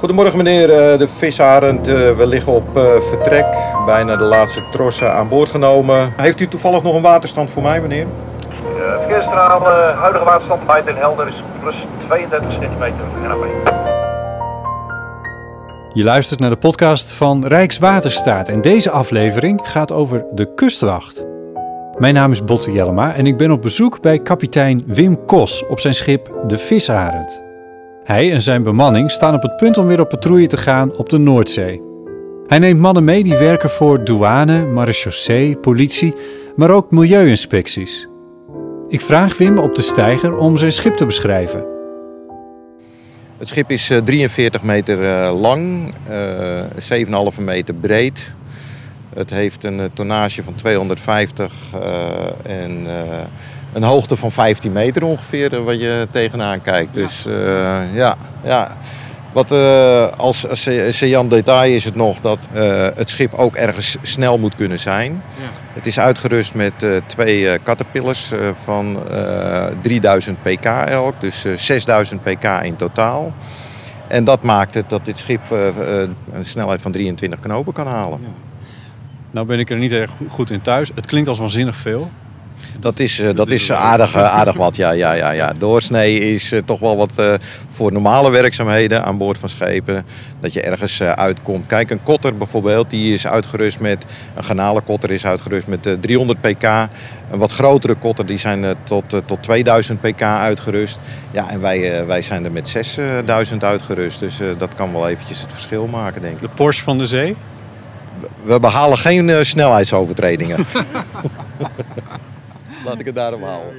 Goedemorgen meneer, eh, de visarend. eh, We liggen op eh, vertrek. Bijna de laatste trossen aan boord genomen. Heeft u toevallig nog een waterstand voor mij meneer? De verkeersstraal, eh, huidige waterstand bij Den Helder is plus 32 centimeter NAP. Je luistert naar de podcast van Rijkswaterstaat en deze aflevering gaat over de kustwacht. Mijn naam is Botte Jellema en ik ben op bezoek bij kapitein Wim Kos op zijn schip de Visarend. Hij en zijn bemanning staan op het punt om weer op patrouille te gaan op de Noordzee. Hij neemt mannen mee die werken voor douane, marechaussee, politie, maar ook milieuinspecties. Ik vraag Wim op de steiger om zijn schip te beschrijven. Het schip is eh, 43 meter eh, lang, eh 7,5 meter breed. Het heeft een eh, tonnage van 250 eh, en eh, een hoogte van 15 meter ongeveer, eh, wat je tegenaan kijkt. Dus eh, ja, ja. Wat eh, als saillant detail is het nog dat het schip ook ergens snel moet kunnen zijn. Het is uitgerust met twee caterpillars van eh 3000 pk elk, dus eh, 6000 pk in totaal. En dat maakt het dat dit schip een snelheid van 23 knopen kan halen. Nou ben ik er niet erg goed in thuis. Het klinkt als waanzinnig veel. Dat is, eh, dat is aardig, eh, aardig wat, ja, ja, ja, ja. Doorsnee is eh, toch wel wat voor normale werkzaamheden aan boord van schepen. Dat je ergens uitkomt. Kijk, een kotter bijvoorbeeld, die is uitgerust met... Een ganalenkotter is uitgerust met eh, 300 pk. Een wat grotere kotter, die zijn tot, tot 2000 pk uitgerust. Ja, en wij, wij zijn er met 6000 uitgerust. Dus dat kan wel eventjes het verschil maken, denk ik. De Porsche van de zee. We behalen geen snelheidsovertredingen. Laat ik het daarom houden.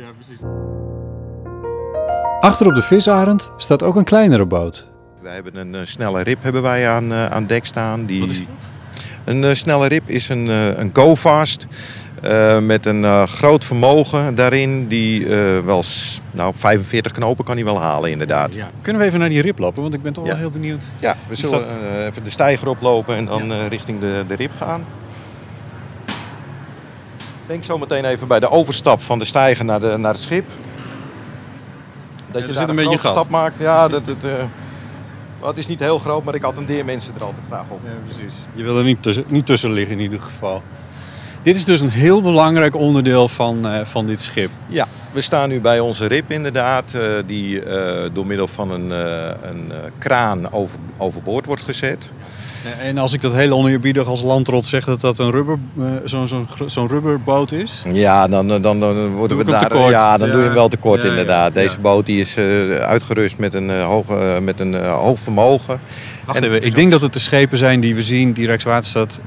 Achter op de Visarend staat ook een kleinere boot. We hebben een eh, snelle rib hebben wij aan, eh, aan dek staan. Die, Wat is dat? Een eh, snelle rib is een, eh, een go-fast eh, met een eh, groot vermogen daarin. Die eh, wel nou, 45 knopen kan hij wel halen inderdaad. Ja, Kunnen we even naar die rib lopen? Want ik ben toch Ja. wel heel benieuwd. we Is zullen eh, even de steiger oplopen en dan eh, richting de, de rib gaan. Denk zo meteen even bij de overstap van de steiger naar, de, naar het schip. Dat er je zit een een beetje gat. stap maakt. Ja, dat, dat, eh, het is niet heel groot, maar ik attendeer mensen er altijd graag op. Ja, precies. Je wil er niet tussen, niet tussen liggen in ieder geval. Dit is dus een heel belangrijk onderdeel van, eh, van dit schip. Ja, we staan nu bij onze rib inderdaad, eh, die door middel van een, een kraan over, overboord wordt gezet. Eh, En als ik dat heel oneerbiedig als landrot zeg dat dat een rubber, eh, zo'n zo'n zo'n rubberboot is. Ja, dan, dan, dan, worden Doe we daar. tekort. Ja, dan Ja. doe je hem wel tekort Ja, inderdaad. Deze boot die is eh, uitgerust met een, hoog, met een hoog vermogen. Wacht En- even, ik denk dat het de schepen zijn die we zien, die Rijkswaterstaat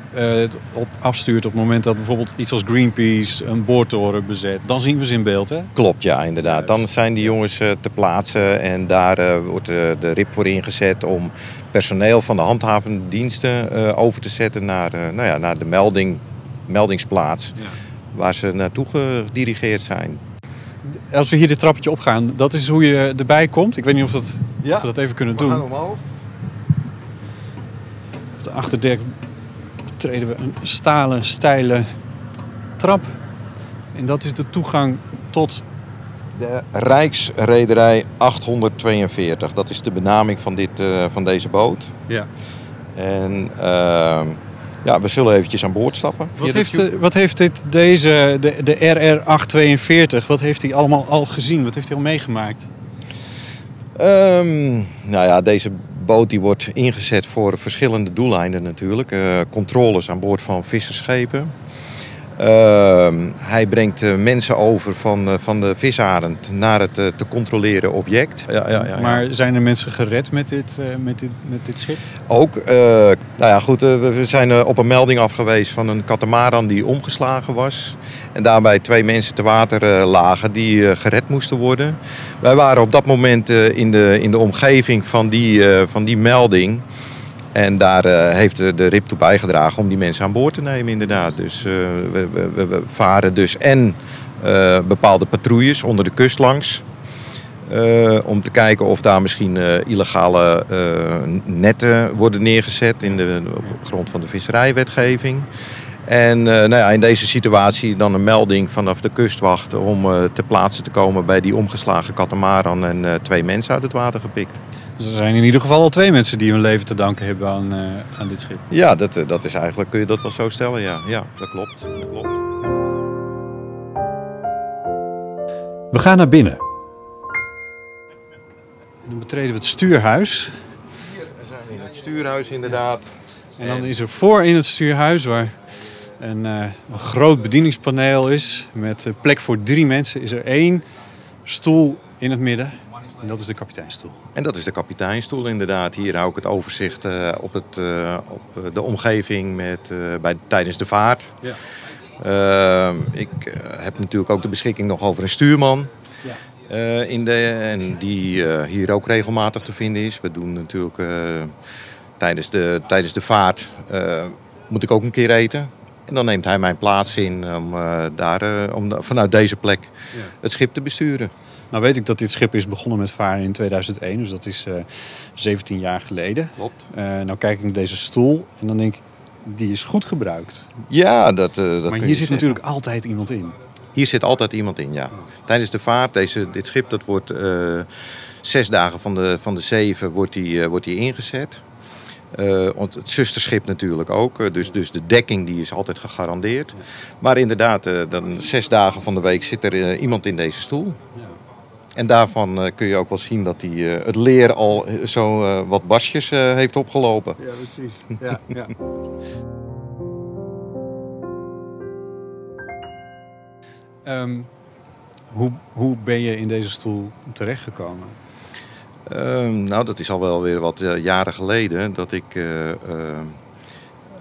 op afstuurt op het moment dat bijvoorbeeld iets als Greenpeace een boortoren bezet. Dan zien we ze in beeld, hè? Klopt, ja, inderdaad. Dan zijn die jongens te plaatsen en daar wordt de rib voor ingezet om personeel van de handhavende diensten eh, over te zetten naar, eh, nou ja, naar de melding, meldingsplaats Ja. waar ze naartoe gedirigeerd zijn. Als we hier dit trappetje opgaan, dat is hoe je erbij komt. Ik weet niet of, dat, Ja. of we dat even kunnen doen. omhoog. Op de achterdek treden we een stalen, steile trap. En dat is de toegang tot... De Rijksrederij 842, dat is de benaming van, dit, eh, van deze boot. Ja. En ehm, ja, we zullen eventjes aan boord stappen. Wat heeft, de- wat heeft dit, deze, de, de RR842, wat heeft hij allemaal al gezien? Wat heeft hij al meegemaakt? Ehm, nou ja, deze boot die wordt ingezet voor verschillende doeleinden natuurlijk. Eh, controles aan boord van visserschepen. Ehm, hij brengt eh, mensen over van, eh, van de visarend naar het eh, te controleren object. Ja, ja, ja, ja. Maar zijn er mensen gered met dit, met dit, met dit schip? Ook, eh, nou ja goed, we zijn op een melding af geweest van een katamaran die omgeslagen was. En daarbij twee mensen te water lagen die gered moesten worden. Wij waren op dat moment eh, in, de, in de omgeving van die, van die melding. En daar eh, heeft de, de RIP toe bijgedragen om die mensen aan boord te nemen inderdaad. Dus eh, we, we, varen dus en eh, bepaalde patrouilles onder de kust langs. Om te kijken of daar misschien illegale netten worden neergezet in de, op grond van de visserijwetgeving. En nou ja, in deze situatie dan een melding vanaf de kustwacht om eh, ter plaatse te komen bij die omgeslagen katamaran en twee mensen uit het water gepikt. Dus er zijn in ieder geval al twee mensen die hun leven te danken hebben aan, eh, aan dit schip. Ja, dat, eh, dat is eigenlijk, kun je dat wel zo stellen, ja. Ja, dat klopt. Dat klopt. We gaan naar binnen. En dan betreden we het stuurhuis. Hier zijn we in het stuurhuis inderdaad. En dan is er voor in het stuurhuis, waar een, eh, een groot bedieningspaneel is met eh, plek voor drie mensen, is er één stoel in het midden. En dat is de kapiteinstoel. En dat is de kapiteinstoel inderdaad. Hier hou ik het overzicht eh, op, het, eh, op eh, de omgeving met, bij, tijdens de vaart. Ja. Ehm, ik heb natuurlijk ook de beschikking nog over een stuurman. Ja. in de, en die hier ook regelmatig te vinden is. We doen natuurlijk tijdens, de, tijdens de vaart moet ik ook een keer eten. En dan neemt hij mijn plaats in om, daar, om vanuit deze plek het schip te besturen. Nou weet ik dat dit schip is begonnen met varen in 2001, dus dat is eh 17 jaar geleden. Klopt. Eh, nou kijk ik naar deze stoel en dan denk ik, die is goed gebruikt. Ja, dat, eh, dat maar hier zit zeggen. natuurlijk altijd iemand in. Hier zit altijd iemand in, ja. Tijdens de vaart, deze, dit schip, dat wordt eh, zes dagen van de, van de zeven wordt die, eh, wordt die ingezet. Eh, het zusterschip natuurlijk ook. eh, dus, dus de dekking die is altijd gegarandeerd. Maar inderdaad, eh, dan zes dagen van de week zit er eh, iemand in deze stoel. En daarvan eh, kun je ook wel zien dat hij eh, het leer al eh, zo eh, wat basjes eh, heeft opgelopen. Ja, precies. Ja, ja. Ehm, hoe, hoe ben je in deze stoel terechtgekomen? Ehm, nou, dat is al wel weer wat eh, jaren geleden dat ik eh, eh,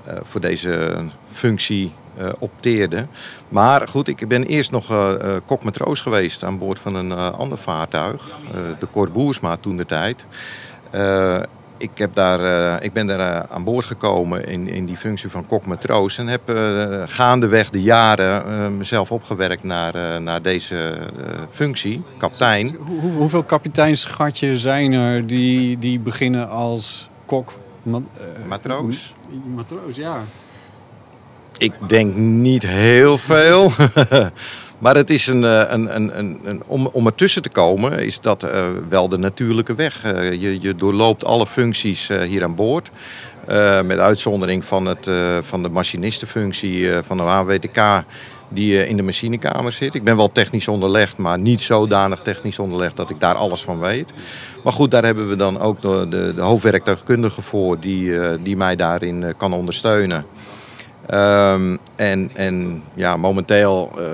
eh, voor deze functie opteerde. Maar goed, ik ben eerst nog eh eh, kokmatroos geweest aan boord van een eh, ander vaartuig. eh, de Cor Boersma toen de tijd. Eh, ik, heb daar, eh, ik ben daar eh, aan boord gekomen in, in die functie van kokmatroos. En heb eh, gaandeweg de jaren eh, mezelf opgewerkt naar, eh, naar deze eh, functie, kaptein. Hoe, hoe- hoeveel kapiteinsgatjes zijn er die, die beginnen als kok? Ma- eh, Matroos? Matroos, ja. Ik denk niet heel veel. maar het is een, eh, een, een, een, een- om, om ertussen te komen, is dat eh, wel de natuurlijke weg. Eh, je, je doorloopt alle functies hier aan boord. Met uitzondering van, het, van de machinistenfunctie van de AWTK die in de machinekamer zit. Ik ben wel technisch onderlegd, maar niet zodanig technisch onderlegd dat ik daar alles van weet. Maar goed, daar hebben we dan ook de, de, hoofdwerktuigkundige voor die, die mij daarin kan ondersteunen. Ehm, en, en ja, momenteel eh,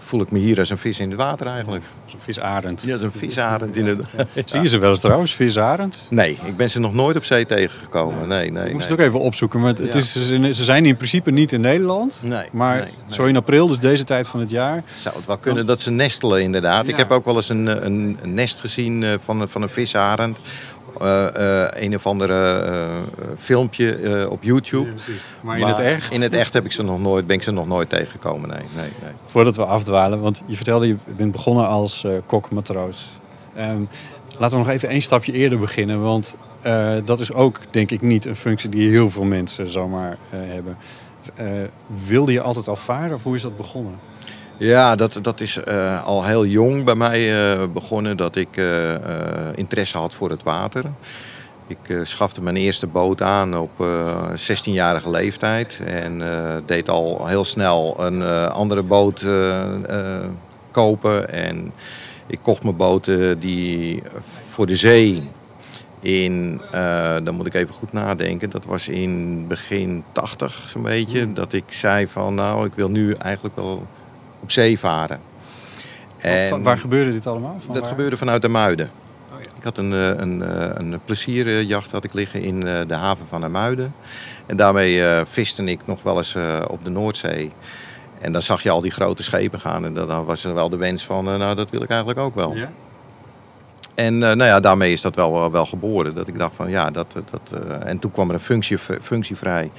voel ik me hier als een vis in het water eigenlijk. Zo'n visarend. Ja, als een visarend in het... Zie je ze wel eens trouwens, visarend? Nee, ik ben ze nog nooit op zee tegengekomen. Nee, nee, Ik moest nee. het ook even opzoeken, maar het Ja. is, ze zijn in principe niet in Nederland. Nee, Maar nee, zo in april, dus deze tijd van het jaar. Zou het wel kunnen dat ze nestelen inderdaad. Ik heb ook wel eens een, een, een nest gezien eh, van, van een visarend. Eh, eh, een of andere eh, filmpje op YouTube. Maar in het echt? In het echt heb ik ze nog nooit, ben ik ze nog nooit tegengekomen. Nee, nee, nee. Voordat we afdwalen, want je vertelde je bent begonnen als kok-matroos. Ehm, laten we nog even één stapje eerder beginnen, want dat is ook denk ik niet een functie die heel veel mensen zomaar hebben. Wilde je altijd al varen of hoe is dat begonnen? Ja, dat, dat is eh, al heel jong bij mij eh, begonnen dat ik eh, interesse had voor het water. Ik schafte mijn eerste boot aan op eh 16-jarige leeftijd en deed al heel snel een andere boot kopen. En ik kocht mijn boot eh, die voor de zee in, eh, dan moet ik even goed nadenken, dat was in begin 80 zo'n beetje. Dat ik zei van nou, ik wil nu eigenlijk wel op zee varen. Van- waar gebeurde dit allemaal? Van dat waar? gebeurde vanuit de Muiden. Oh ja. Ik had een, eh, een, eh, een plezierjacht had ik liggen in eh, de haven van de Muiden. En daarmee eh viste ik nog wel eens op de Noordzee. En dan zag je al die grote schepen gaan. En dan was er wel de wens van, nou dat wil ik eigenlijk ook wel. Ja? En eh, nou ja, daarmee is dat wel, wel geboren. Dat ik dacht van ja, dat... dat eh, en toen kwam er een functie, functie vrij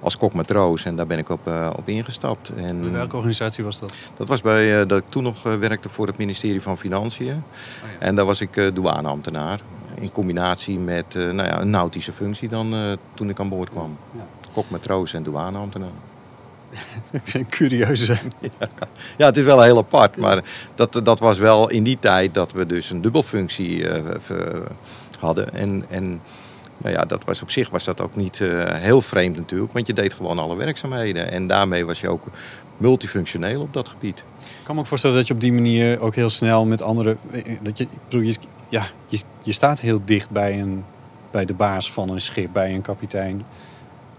als kokmatroos. En daar ben ik op, eh, op ingestapt. En Bij welke organisatie was dat? dat was bij, eh, dat ik toen nog eh, werkte voor het ministerie van Financiën. ja. En daar was ik eh, douaneambtenaar. In combinatie met eh, nou ja, een nautische functie dan eh, toen ik aan boord kwam. Ja. Kokmatroos en douaneambtenaar. Het is een curieuze. Ja, het is wel heel apart, maar dat, dat was wel in die tijd dat we dus een dubbelfunctie eh, hadden. En, en nou ja, dat was op zich was dat ook niet eh, heel vreemd natuurlijk, want je deed gewoon alle werkzaamheden. En daarmee was je ook multifunctioneel op dat gebied. Ik kan me ook voorstellen dat je op die manier ook heel snel met anderen... Dat je, ik bedoel, je, ja, je, je staat heel dicht bij, een, bij de baas van een schip, bij een kapitein.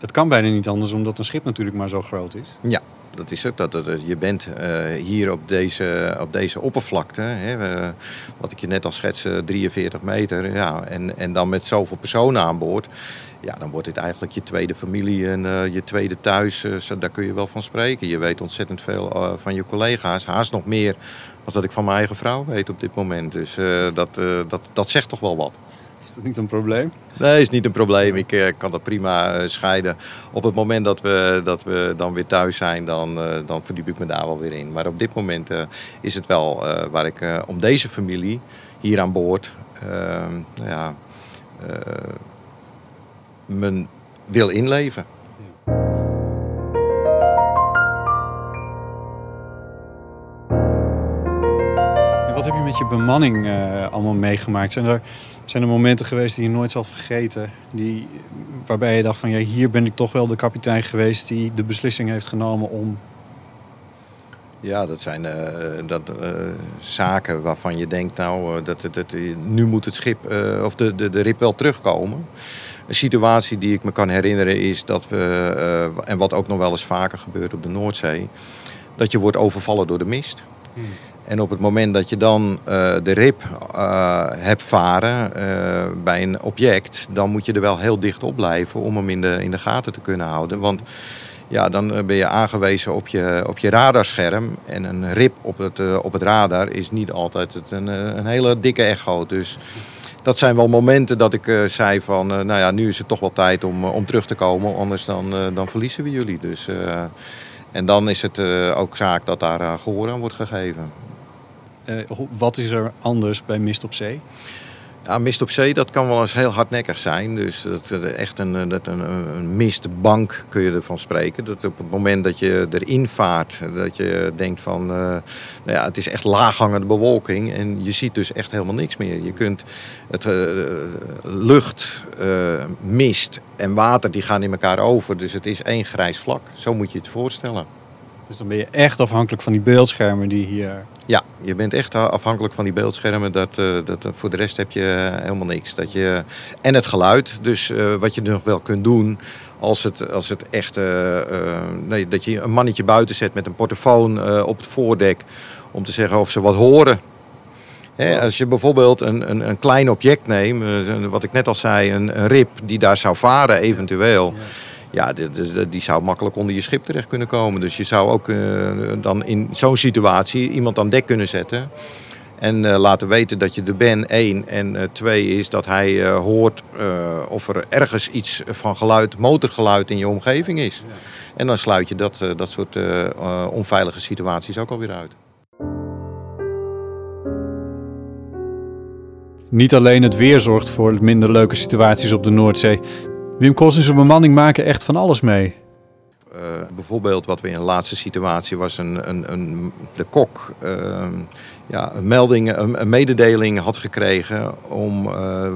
Het kan bijna niet anders, omdat een schip natuurlijk maar zo groot is. Ja, dat is het. Dat, dat, je bent eh, hier op deze, op deze oppervlakte, hè, wat ik je net al schetste, 43 meter. Ja, en, en dan met zoveel personen aan boord. Ja, dan wordt dit eigenlijk je tweede familie en eh, je tweede thuis. eh, daar kun je wel van spreken. Je weet ontzettend veel van je collega's. Haast nog meer als dat ik van mijn eigen vrouw weet op dit moment. Dus dat, dat, dat zegt toch wel wat. Is dat niet een probleem? Nee, is niet een probleem. Ik eh, kan dat prima eh, scheiden. Op het moment dat we, dat we dan weer thuis zijn, dan, eh, dan verdiep ik me daar wel weer in. Maar op dit moment is het wel waar ik om deze familie hier aan boord eh, nou ja, mijn wil inleven. En heb je met je bemanning eh, allemaal meegemaakt? Zijn er, zijn er momenten geweest die je nooit zal vergeten? Die, waarbij je dacht van ja, hier ben ik toch wel de kapitein geweest die de beslissing heeft genomen om. Ja, dat zijn eh, dat, eh, zaken waarvan je denkt, nou, dat, dat, dat, nu moet het schip of de, de, de rip wel terugkomen. Een situatie die ik me kan herinneren is dat we, en wat ook nog wel eens vaker gebeurt op de Noordzee, dat je wordt overvallen door de mist. En op het moment dat je dan eh, de rib eh, hebt varen eh, bij een object, dan moet je er wel heel dicht op blijven om hem in de, in de gaten te kunnen houden. Want ja, dan ben je aangewezen op je, op je radarscherm. En een rib op het, op het radar is niet altijd het, een, een hele dikke echo. Dus dat zijn wel momenten dat ik zei van, nou ja, nu is het toch wel tijd om, om terug te komen. Anders dan, dan verliezen we jullie. Dus, en dan is het ook zaak dat daar eh, gehoor aan wordt gegeven. Eh, wat is er anders bij Mist op Zee? Ja, mist op zee, dat kan wel eens heel hardnekkig zijn. Dus dat, echt een, eh, dat een, een mistbank kun je ervan spreken. Dat op het moment dat je erin vaart, dat je denkt van... eh, nou ja, het is echt laaghangende bewolking en je ziet dus echt helemaal niks meer. Je kunt het lucht, mist en water, die gaan in elkaar over. Dus het is één grijs vlak. Zo moet je het voorstellen. Dus dan ben je echt afhankelijk van die beeldschermen die hier. Ja, je bent echt afhankelijk van die beeldschermen. Dat, eh, dat, voor de rest heb je eh, helemaal niks. Dat je, en het geluid. Dus eh, wat je nog wel kunt doen. Als het, als het echt. eh, eh, nee, dat je een mannetje buiten zet met een portofoon eh, op het voordek. Om te zeggen of ze wat horen. Hè, als je bijvoorbeeld een, een, een klein object neemt. eh, wat ik net al zei. Een, een rib die daar zou varen eventueel. Ja, die, die- zou makkelijk onder je schip terecht kunnen komen. Dus je zou ook eh, dan in zo'n situatie iemand aan dek kunnen zetten. En eh, laten weten dat je er bent, één. En eh, twee is dat hij hoort of er ergens iets van geluid, motorgeluid in je omgeving is. En dan sluit je dat, dat soort onveilige situaties ook alweer uit. Niet alleen het weer zorgt voor minder leuke situaties op de Noordzee. Wim Kos en zijn bemanning maken echt van alles mee. Eh, bijvoorbeeld wat we in de laatste situatie was een, een, een, de kok eh, ja, een melding, een, mededeling had gekregen om eh,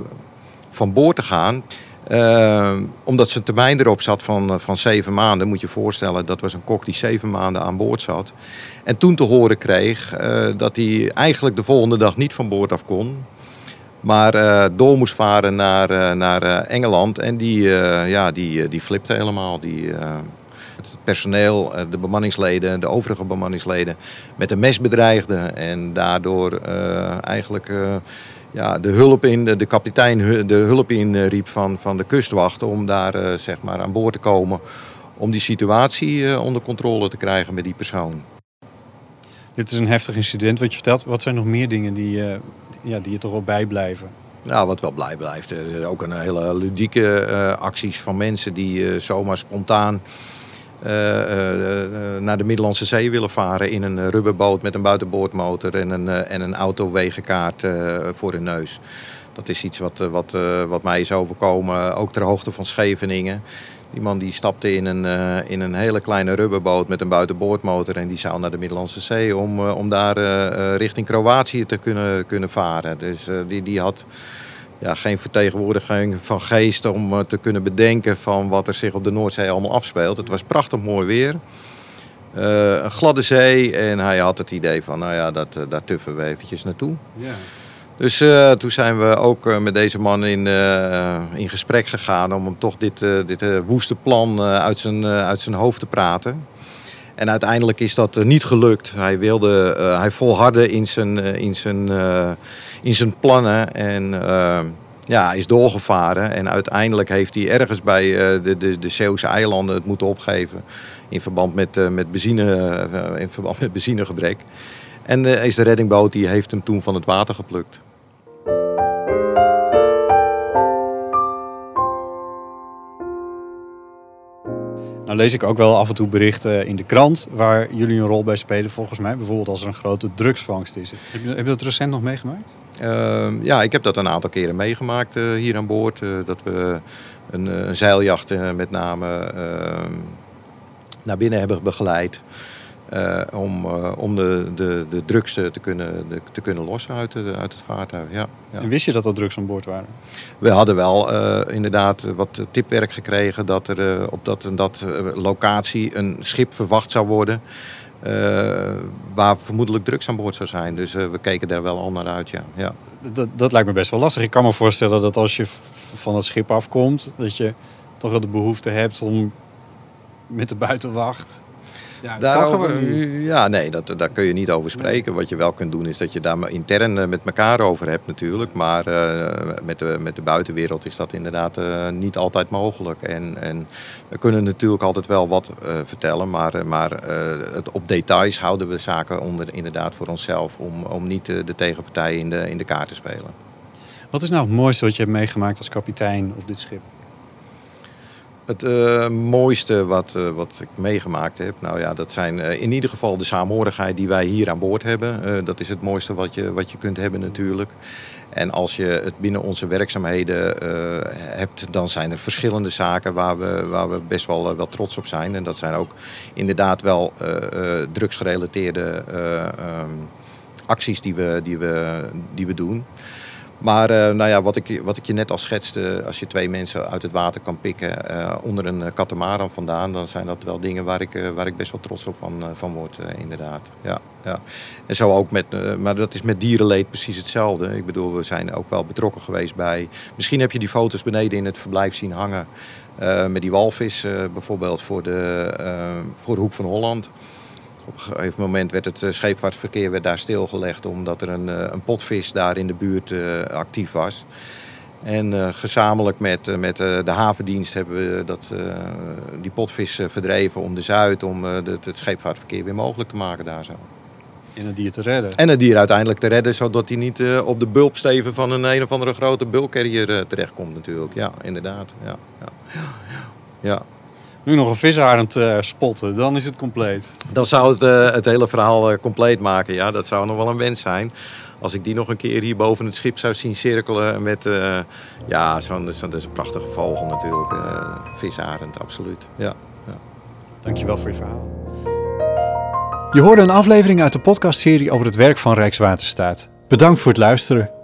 van boord te gaan. Eh, omdat zijn termijn erop zat van, eh, van zeven maanden, moet je voorstellen, dat was een kok die zeven maanden aan boord zat. En toen te horen kreeg dat hij eigenlijk de volgende dag niet van boord af kon. Maar eh, door moest varen naar, eh, naar eh, Engeland. En die, ja, die, die flipte helemaal. Die, het personeel, de bemanningsleden, de overige bemanningsleden met een mes bedreigde. En daardoor eigenlijk ja, de hulp in, de, kapitein de hulp in riep van, van de kustwacht om daar zeg maar aan boord te komen. Om die situatie onder controle te krijgen met die persoon. Dit is een heftig incident wat je vertelt. Wat zijn nog meer dingen die, eh, ja, die je toch wel bijblijven? Nou, wat wel blij blijft. Zijn ook een hele ludieke eh, acties van mensen die eh, zomaar spontaan eh, eh, eh, naar de Middellandse Zee willen varen in een eh, rubberboot met een buitenboordmotor en een, eh, en een autowegenkaart eh, voor hun neus. Dat is iets wat, eh, wat, eh, wat mij is overkomen, ook ter hoogte van Scheveningen. Die man die stapte in een, uh, in een hele kleine rubberboot met een buitenboordmotor en die zou naar de Middellandse Zee om, uh, om daar uh, richting Kroatië te kunnen, kunnen varen. Dus die, die had ja, geen vertegenwoordiging van geest om te kunnen bedenken van wat er zich op de Noordzee allemaal afspeelt. Het was prachtig mooi weer. een gladde zee en hij had het idee van, nou ja, dat, daar tuffen we eventjes naartoe. Ja. Dus uh, toen zijn we ook uh, met deze man in, uh, in gesprek gegaan om hem toch dit, dit woeste plan uit, zijn, uit zijn hoofd te praten. En uiteindelijk is dat niet gelukt. Hij, wilde, hij volhardde in zijn, in zijn, in zijn plannen en ja, is doorgevaren. En uiteindelijk heeft hij ergens bij de, de, de Zeeuwse eilanden het moeten opgeven in verband met, met, benzine, in verband met benzinegebrek. En is de reddingboot die heeft hem toen van het water geplukt. Nou lees ik ook wel af en toe berichten in de krant waar jullie een rol bij spelen volgens mij. Bijvoorbeeld als er een grote drugsvangst is. Heb je, heb je dat recent nog meegemaakt? Uh, ja, ik heb dat een aantal keren meegemaakt uh, hier aan boord. Uh, dat we een, eh, een zeiljacht met name ehm, naar binnen hebben begeleid. Uh, om, uh, om de, de, de drugs te kunnen, de, te kunnen lossen uit, de, uit het vaartuig. Ja, ja, En wist je dat er drugs aan boord waren? We hadden wel uh, inderdaad wat tipwerk gekregen dat er op dat en dat locatie een schip verwacht zou worden. waar vermoedelijk drugs aan boord zou zijn. Dus we keken daar wel al naar uit, ja. ja. Dat, dat lijkt me best wel lastig. Ik kan me voorstellen dat als je van het schip afkomt, dat je toch wel de behoefte hebt om met de buitenwacht ja, Daarover, ja, nee, dat, daar kun je niet over spreken. Wat je wel kunt doen is dat je daar intern eh, met elkaar over hebt natuurlijk. Maar uh, met, de, met de buitenwereld is dat inderdaad uh, niet altijd mogelijk. En, en we kunnen natuurlijk altijd wel wat uh, vertellen. Maar, maar het, op details houden we zaken onder, inderdaad voor onszelf. Om, om niet de tegenpartij in de, in de kaart te spelen. Wat is nou het mooiste wat je hebt meegemaakt als kapitein op dit schip? Het uh, mooiste wat, uh, wat ik meegemaakt heb, nou ja, dat zijn uh, in ieder geval de saamhorigheid die wij hier aan boord hebben. dat is het mooiste wat je, wat je kunt hebben natuurlijk. En als je het binnen onze werkzaamheden hebt, dan zijn er verschillende zaken waar we, waar we best wel, wel trots op zijn. En dat zijn ook inderdaad wel drugsgerelateerde ehm, acties die we, die we, die we doen. Maar uh, nou ja, wat, ik, wat ik je net al schetste, als je twee mensen uit het water kan pikken uh, onder een katamaran vandaan, dan zijn dat wel dingen waar ik, waar ik best wel trots op van, van word, inderdaad. Ja, ja. En zo ook met, maar dat is met dierenleed precies hetzelfde. Ik bedoel, we zijn ook wel betrokken geweest bij. Misschien heb je die foto's beneden in het verblijf zien hangen. met die walvis bijvoorbeeld voor de, voor de Hoek van Holland. Op een gegeven moment werd het eh, scheepvaartverkeer werd daar stilgelegd omdat er een, eh, een potvis daar in de buurt uh, actief was. En uh, gezamenlijk met, met uh, de havendienst hebben we dat, uh, die potvis verdreven om de Zuid, om de, het scheepvaartverkeer weer mogelijk te maken daar zo. En het dier te redden. En het dier uiteindelijk te redden, zodat hij niet op de bulpsteven van een een of andere grote bulkcarrier terechtkomt natuurlijk. Ja, inderdaad. Ja, ja. ja. ja. Nu nog een visarend uh, spotten, dan is het compleet. Dan zou het uh, het hele verhaal uh, compleet maken. Ja, dat zou nog wel een wens zijn. Als ik die nog een keer hier boven het schip zou zien cirkelen met... ja, zo'n zo, dat is een prachtige vogel natuurlijk. visarend, absoluut. Ja, ja. Dankjewel voor je verhaal. Je hoorde een aflevering uit de podcastserie over het werk van Rijkswaterstaat. Bedankt voor het luisteren.